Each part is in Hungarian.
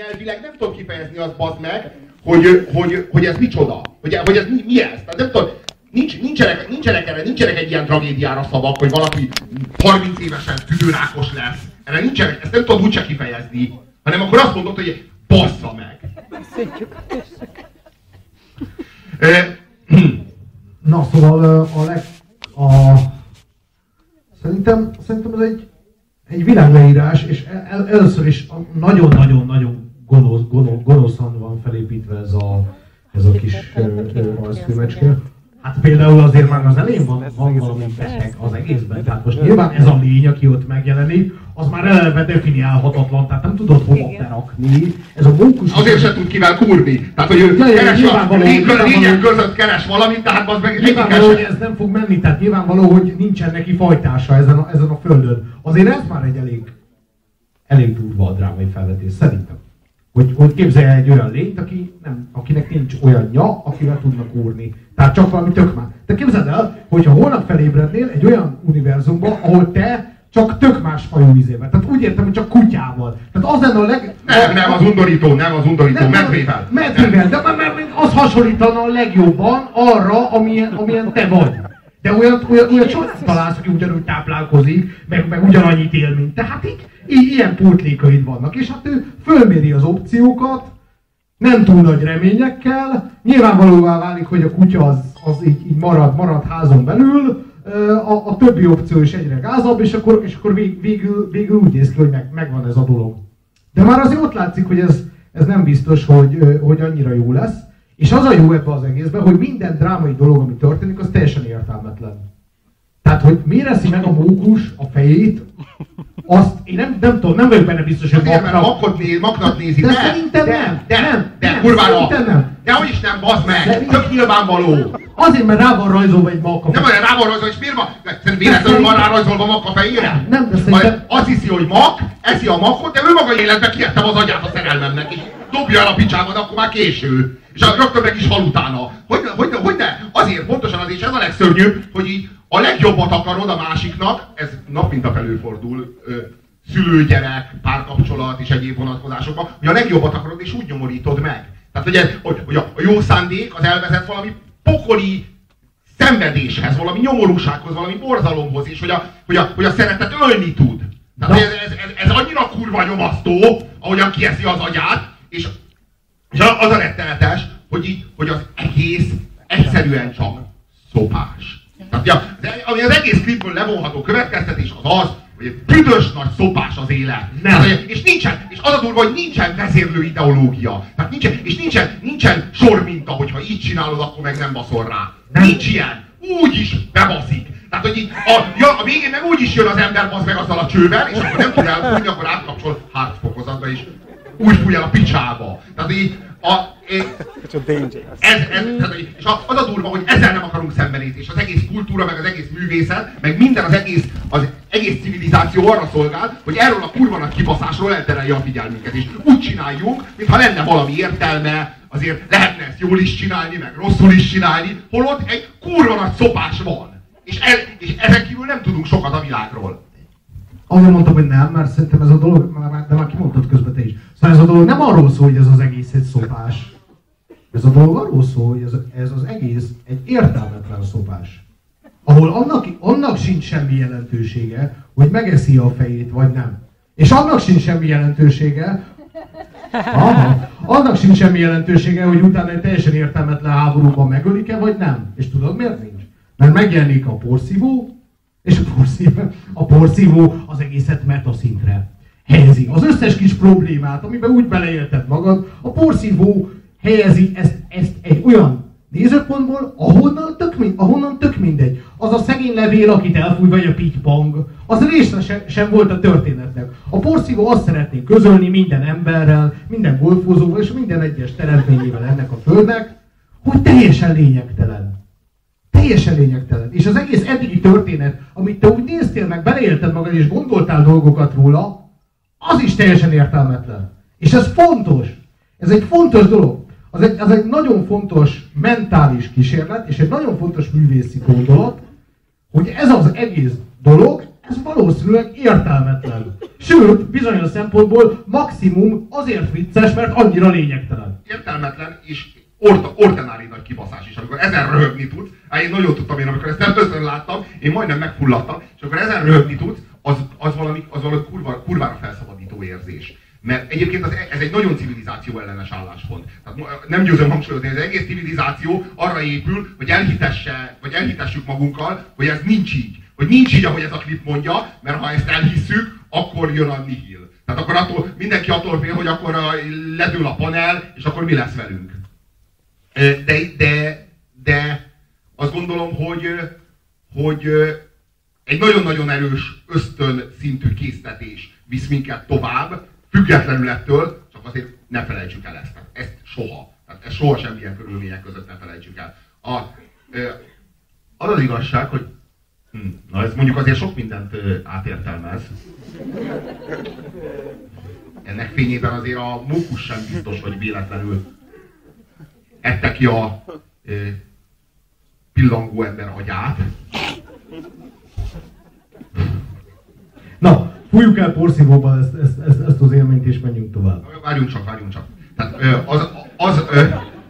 nyelvileg nem tudom kifejezni azt, bazd meg, hogy, hogy, hogy ez micsoda, hogy, hogy ez mi, mi ez. Tehát nem tudom, nincs, nincsenek, nincsenek, erre, nincsenek egy ilyen tragédiára szavak, hogy valaki 30 évesen tüdőrákos lesz. Erre nincsenek, ezt nem tudom úgyse kifejezni, hanem akkor azt mondod, hogy bassza meg. Na, szóval a leg... A, szerintem, szerintem ez egy, egy világleírás, és el, először is nagyon-nagyon-nagyon gonosz, gonosz, gonoszan van felépítve ez a, ez a kis rajzfilmecske. Hát például azért már az elején van, van valami beteg az egészben. Tehát most nyilván ez a lény, aki ott megjelenik, az már eleve definiálhatatlan, tehát nem tudod hova berakni. Ez a mókus... Azért sem tud kivel kurni. Tehát, hogy ő ja, keres a lények között keres valamit, tehát az meg Nyilvánvaló, hogy ez nem fog menni, tehát nyilvánvaló, hogy nincsen neki fajtása ezen a, ezen a földön. Azért ez már egy elég, elég durva a drámai felvetés, szerintem. Hogy, hogy képzelje egy olyan lényt, aki nem, akinek nincs olyanja, akivel tudnak úrni. Tehát csak valami tök már. De képzeld el, hogyha holnap felébrednél egy olyan univerzumban, ahol te csak tök más fajú vizével. Tehát úgy értem, hogy csak kutyával. Tehát az lenne a leg... Nem, nem, az undorító, nem az undorító, nem, medvével. Medvével, de mert az hasonlítana a legjobban arra, amilyen, amilyen te vagy. De olyan, olyan, olyan soha találsz, aki ugyanúgy táplálkozik, meg, meg ugyanannyit él, mint te. Hát így ilyen pótlékaid vannak. És hát ő fölméri az opciókat, nem túl nagy reményekkel, nyilvánvalóvá válik, hogy a kutya az, az így, így marad, marad házon belül, a, a többi opció is egyre gázabb, és akkor, és akkor vég, végül, végül úgy néz ki, hogy meg, megvan ez a dolog. De már azért ott látszik, hogy ez, ez nem biztos, hogy, hogy annyira jó lesz. És az a jó ebben az egészben, hogy minden drámai dolog, ami történik, az teljesen értelmetlen. Tehát, hogy miért eszi meg a mókus a fejét, azt én nem, nem tudom, nem vagyok benne biztos, hogy maknak. Mert makot néz, maknak nézi. De, de szerintem de, nem. De, nem, de, de kurvára. Szerintem nem. De hogy is nem, bazd meg. Szerintem. Tök nyilvánvaló. Azért, mert rá van rajzolva egy mak Nem, mert rá van rajzolva, és miért van? Szerintem véletlenül van rá rajzolva mak a fejére? Nem, de szerintem... Azt hiszi, hogy mak, eszi a makot, de ő maga életben kiettem az agyát a szerelmemnek, és dobja el a picsába, de akkor már késő. És rögtön meg is hal utána. Hogy, hogy, hogy ne? Azért, pontosan azért, és ez a legszörnyűbb, hogy így a legjobbat akarod a másiknak, ez nap mint a felőfordul, szülő-gyerek, párkapcsolat és egyéb vonatkozásokban, hogy a legjobbat akarod, és úgy nyomorítod meg. Tehát, hogy, ez, hogy, hogy a, a jó szándék az elvezet valami pokoli szenvedéshez, valami nyomorúsághoz, valami borzalomhoz, és hogy a, hogy a, hogy a szeretet ölni tud. Tehát ez, ez, ez, ez annyira kurva nyomasztó, ahogyan kieszi az agyát, és, és az a rettenetes, hogy, így, hogy az egész egyszerűen csak szopás. Tehát, ami az egész klipből levonható következtetés az az, hogy büdös nagy szopás az élet. Nem. Hát, és nincsen, és az a durva, hogy nincsen vezérlő ideológia. Tehát nincsen, és nincsen, nincsen sorminta, hogyha így csinálod, akkor meg nem baszol rá. Nem. Nincs ilyen. Úgy is bebaszik. Tehát, hogy így a, ja, a végén meg úgy is jön az ember basz meg azzal a csővel, és akkor nem tud elfújni, akkor átkapcsol hard fokozatba, el a picsába. Tehát így a, ez, ez, és az a durva, hogy ezzel nem akarunk szembenézni, és az egész kultúra, meg az egész művészet, meg minden az egész, az egész civilizáció arra szolgál, hogy erről a kurva nagy kibaszásról elterelje a figyelmünket, és úgy csináljunk, mintha lenne valami értelme, azért lehetne ezt jól is csinálni, meg rosszul is csinálni, holott egy kurva nagy szopás van. És, el, és ezen kívül nem tudunk sokat a világról. Azért mondtam, hogy nem, mert szerintem ez a dolog, de már kimondtad közben te is. Szóval ez a dolog nem arról szól, hogy ez az egész egy szopás. Ez a dolog arról szól, hogy ez, ez az egész egy értelmetlen szopás. Ahol annak, annak sincs semmi jelentősége, hogy megeszi a fejét, vagy nem. És annak sincs semmi jelentősége, Aha. Annak sincs semmi jelentősége, hogy utána egy teljesen értelmetlen háborúban megölik-e, vagy nem. És tudod miért nincs? Mert megjelenik a porszívó, és a porszívó, a porszívó az egészet metaszintre helyezi. Az összes kis problémát, amiben úgy beleélted magad, a porszívó helyezi ezt, ezt egy olyan nézőpontból, ahonnan tök, mind, ahonnan tök mindegy. Az a szegény levél, akit elfúj, vagy a pitpang, az része sem, sem volt a történetnek. A porszívó azt szeretné közölni minden emberrel, minden golfozóval és minden egyes teremtményével ennek a földnek, hogy teljesen lényegtelen. Teljesen lényegtelen. És az egész eddigi történet, amit te úgy néztél meg, beleélted magad és gondoltál dolgokat róla, az is teljesen értelmetlen. És ez fontos. Ez egy fontos dolog. Az egy, az egy nagyon fontos mentális kísérlet, és egy nagyon fontos művészi gondolat, hogy ez az egész dolog, ez valószínűleg értelmetlen. Sőt, bizonyos szempontból maximum azért vicces, mert annyira lényegtelen. Értelmetlen és orta, ordinári nagy kibaszás is, amikor ezen röhögni tudsz. Hát én nagyon tudtam én, amikor ezt először láttam, én majdnem megfulladtam, és akkor ezen röhögni tudsz, az, az valami, az valami kurva, kurvára felszabadító érzés. Mert egyébként az, ez egy nagyon civilizáció ellenes álláspont. Tehát nem győzöm hangsúlyozni, hogy az egész civilizáció arra épül, hogy elhitesse, vagy elhitessük magunkkal, hogy ez nincs így. Hogy nincs így, ahogy ez a klip mondja, mert ha ezt elhisszük, akkor jön a nihil. Tehát akkor attól, mindenki attól fél, hogy akkor a, ledől a panel, és akkor mi lesz velünk. De, de, de azt gondolom, hogy, hogy egy nagyon-nagyon erős ösztön szintű késztetés visz minket tovább, függetlenül ettől, csak azért ne felejtsük el ezt. Ezt soha. Tehát ezt soha semmilyen körülmények között ne felejtsük el. A, az az igazság, hogy hm, na ez mondjuk azért sok mindent átértelmez. Ennek fényében azért a mókus sem biztos, hogy véletlenül ette ki a pillangó ember agyát. Na, fújjuk el porszívóban ezt, ezt, ezt, ezt az élményt, és menjünk tovább. Várjunk csak, várjunk csak. Tehát az, az,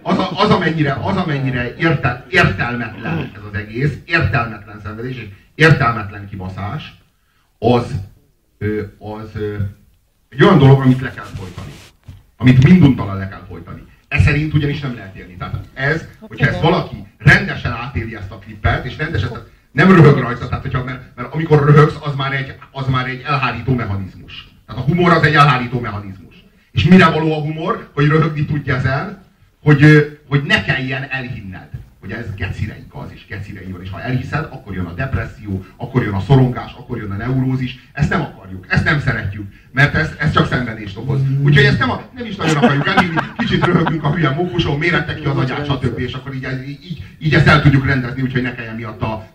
az, az, amennyire, az, amennyire értel, értelmetlen ez az egész, értelmetlen szenvedés, és értelmetlen kibaszás, az, az egy olyan dolog, amit le kell folytani. Amit minduntalan le kell folytani. Ez szerint ugyanis nem lehet élni. Tehát ez, hogyha ezt valaki rendesen átéli ezt a klippet, és rendesen, nem röhög rajta, tehát hogyha, mert, mert amikor röhögsz, az már, egy, az már egy elhárító mechanizmus. Tehát a humor az egy elhárító mechanizmus. És mire való a humor, hogy röhögni tudja ezen, hogy, hogy ne kelljen elhinned hogy ez gecire igaz, és gecire igaz, és ha elhiszed, akkor jön a depresszió, akkor jön a szorongás, akkor jön a neurózis. Ezt nem akarjuk, ezt nem szeretjük, mert ez, ez csak szenvedést okoz. Úgyhogy ezt nem, a, nem is nagyon akarjuk elhinni, kicsit röhögünk a hülye mókuson, mérettek ki az agyát, stb. És akkor így, így, így ezt el tudjuk rendezni, úgyhogy ne kelljen miatta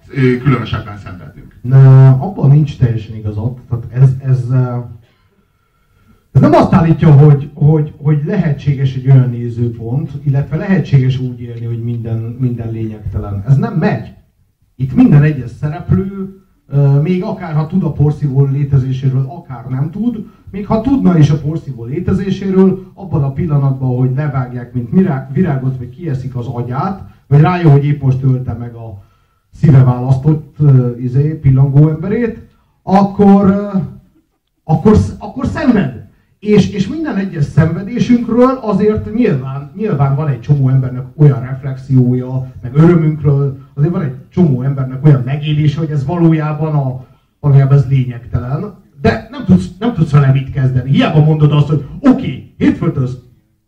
különösebben szenvednünk. Na, abban nincs teljesen igazad. Tehát ez, ez, ez nem azt állítja, hogy, hogy, hogy lehetséges egy olyan nézőpont, illetve lehetséges úgy élni, hogy minden, minden lényegtelen. Ez nem megy. Itt minden egyes szereplő, még akár ha tud a porszívó létezéséről, akár nem tud, még ha tudna is a porszívó létezéséről, abban a pillanatban, hogy levágják, mint virágot, vagy kieszik az agyát, vagy rájön, hogy épp most ölte meg a szíve választott uh, izé, pillangó emberét, akkor, uh, akkor, akkor szenved. És, és minden egyes szenvedésünkről azért nyilván, nyilván van egy csomó embernek olyan reflexiója, meg örömünkről, azért van egy csomó embernek olyan megélése, hogy ez valójában, a, valójában ez lényegtelen, de nem tudsz, nem tudsz vele mit kezdeni. Hiába mondod azt, hogy oké, okay, hétfőtől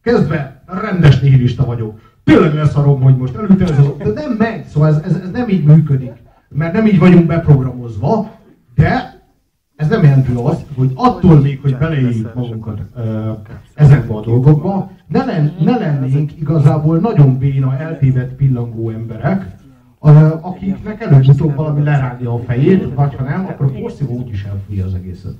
kezdve rendes nihilista vagyok. Tényleg leszarom, hogy most előtte de nem megy, szóval ez, ez, ez nem így működik. Mert nem így vagyunk beprogramozva, de ez nem jelenti azt, hogy attól még, hogy beleéljük magunkat ezekbe a dolgokba, ne, len, ne lennénk igazából nagyon béna, eltévedt pillangó emberek, akiknek előbb-utóbb valami lerágja a fejét, vagy ha nem, akkor a porszívó úgyis elfújja az egészet.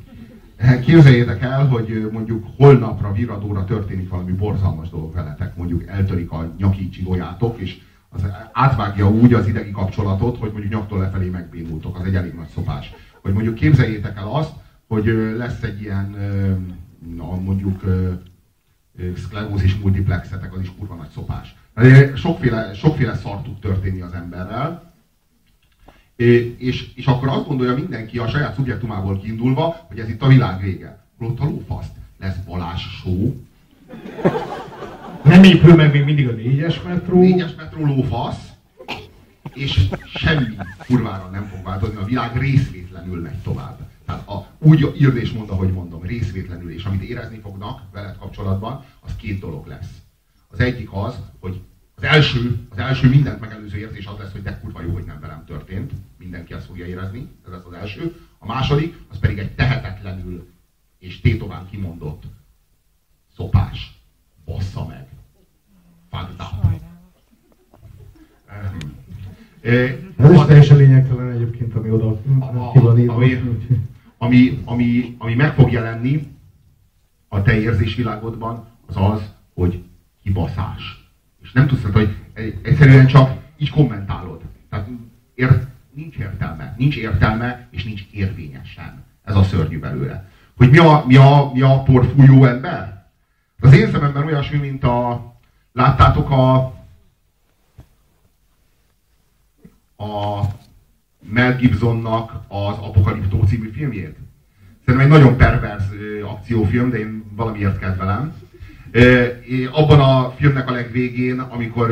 Képzeljétek el, hogy mondjuk holnapra, viradóra történik valami borzalmas dolog veletek, mondjuk eltörik a nyaki csigójátok, és az átvágja úgy az idegi kapcsolatot, hogy mondjuk nyaktól lefelé megbénultok, az egy elég nagy szopás hogy mondjuk képzeljétek el azt, hogy lesz egy ilyen, na, mondjuk szklerózis multiplexetek, az is kurva nagy szopás. Sokféle, sokféle szar tud történni az emberrel, és, és akkor azt gondolja mindenki a saját szubjektumából kiindulva, hogy ez itt a világ vége. Ott a lófaszt. Lesz Balázs show. Nem épül meg még mindig a négyes metró. Négyes metró lófasz és semmi kurvára nem fog változni, a világ részvétlenül megy tovább. Tehát a, úgy írd és mond, ahogy mondom, részvétlenül, és amit érezni fognak veled kapcsolatban, az két dolog lesz. Az egyik az, hogy az első, az első mindent megelőző érzés az lesz, hogy de kurva jó, hogy nem velem történt. Mindenki azt fogja érezni, ez lesz az első. A második, az pedig egy tehetetlenül és tétován kimondott szopás. Bassza meg. Fucked up. Ez teljesen lényegtelen egyébként, ami oda ki van írva. Ami, ami, ami, ami meg fog jelenni a te érzésvilágodban, az az, hogy kibaszás. És nem tudsz, hogy egyszerűen csak így kommentálod. Tehát ért, nincs értelme. Nincs értelme, és nincs érvényesen. Ez a szörnyű belőle. hogy mi a, mi a, mi a porfújó ember? Az én szememben olyasmi, mint a... Láttátok a... A Mel Gibsonnak az Apokaliptó című filmjét? Szerintem egy nagyon pervers akciófilm, de én valamiért kedvelem. Abban a filmnek a legvégén, amikor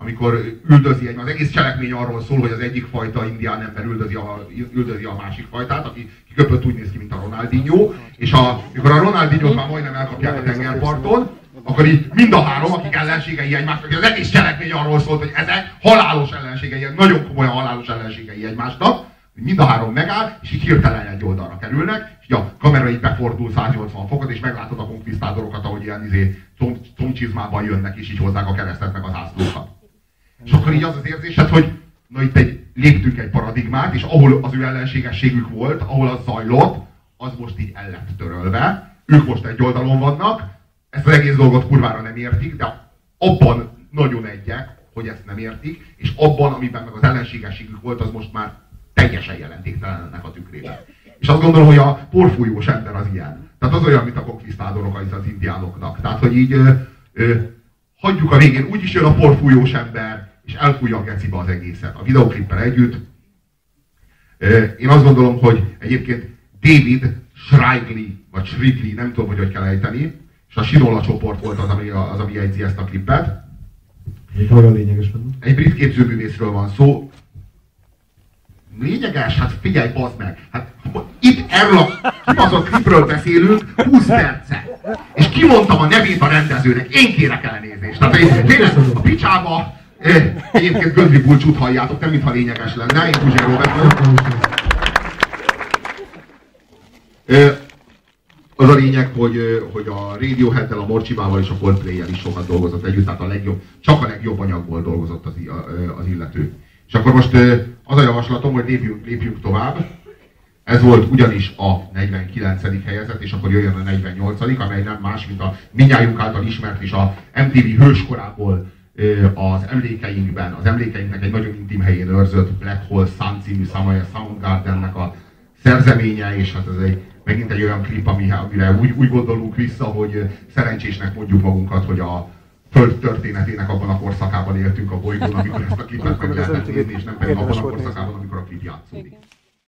amikor üldözi egy, az egész cselekmény arról szól, hogy az egyik fajta indián ember üldözi a, üldözi a másik fajtát, aki kiköpött úgy néz ki, mint a Ronaldinho, és a, amikor a Ronaldinho már majdnem elkapják a tengerparton, akkor így mind a három, akik ellenségei egymásnak, az egész cselekmény arról szólt, hogy ezek halálos ellenségei, nagyon komolyan halálos ellenségei egymásnak, mind a három megáll, és így hirtelen egy oldalra kerülnek, és a kamera így befordul 180 fokot, és meglátod a konkvisztádorokat, ahogy ilyen izé, tomcsizmában jönnek, és így hozzák a keresztet meg az ászlókat. És akkor így az az érzésed, hogy na itt egy, léptünk egy paradigmát, és ahol az ő ellenségességük volt, ahol az zajlott, az most így el lett törölve. Ők most egy oldalon vannak, ezt az egész dolgot kurvára nem értik, de abban nagyon egyek, hogy ezt nem értik, és abban, amiben meg az ellenségességük volt, az most már teljesen jelentéktelen ennek a tükrében. És azt gondolom, hogy a porfújós ember az ilyen. Tehát az olyan, mint a konkvisztádorok az indiánoknak. Tehát, hogy így ö, ö, hagyjuk a végén, úgyis jön a porfújós ember, és elfújja a gecibe az egészet. A videoklippel együtt. Én azt gondolom, hogy egyébként David Shrigley, vagy Shrigley, nem tudom, hogy hogy kell ejteni, és a Sinola csoport volt az, ami, az, ami jegyzi ezt a klippet. Olyan lényeges Egy brit képzőművészről van szó. Lényeges? Hát figyelj, bazd meg! Hát itt erről a kibaszott klipről beszélünk 20 perce. És kimondtam a nevét a rendezőnek. Én kérek elnézést. Tehát én tényleg a picsába Egyébként Gödri Bulcsút halljátok, nem mintha lényeges lenne, én Puzsér Robert Az a lényeg, hogy, hogy a Radiohead-tel, a Morcsibával és a Coldplay-el is sokat dolgozott együtt, tehát a legjobb, csak a legjobb anyagból dolgozott az, az illető. És akkor most az a javaslatom, hogy lépjünk, lépjünk tovább. Ez volt ugyanis a 49. helyezett, és akkor jöjjön a 48. amely nem más, mint a minnyájunk által ismert és a MTV hőskorából az emlékeinkben, az emlékeinknek egy nagyon intim helyén őrzött Black Hole Sun című Samaya Soundgardennek a szerzeménye, és hát ez egy, megint egy olyan klip, amire úgy, úgy gondolunk vissza, hogy szerencsésnek mondjuk magunkat, hogy a Föld történetének abban a korszakában éltünk a bolygón, amikor ezt a klipet meg lehetett nézni, és nem pedig abban a korszakában, amikor a klip játszódik.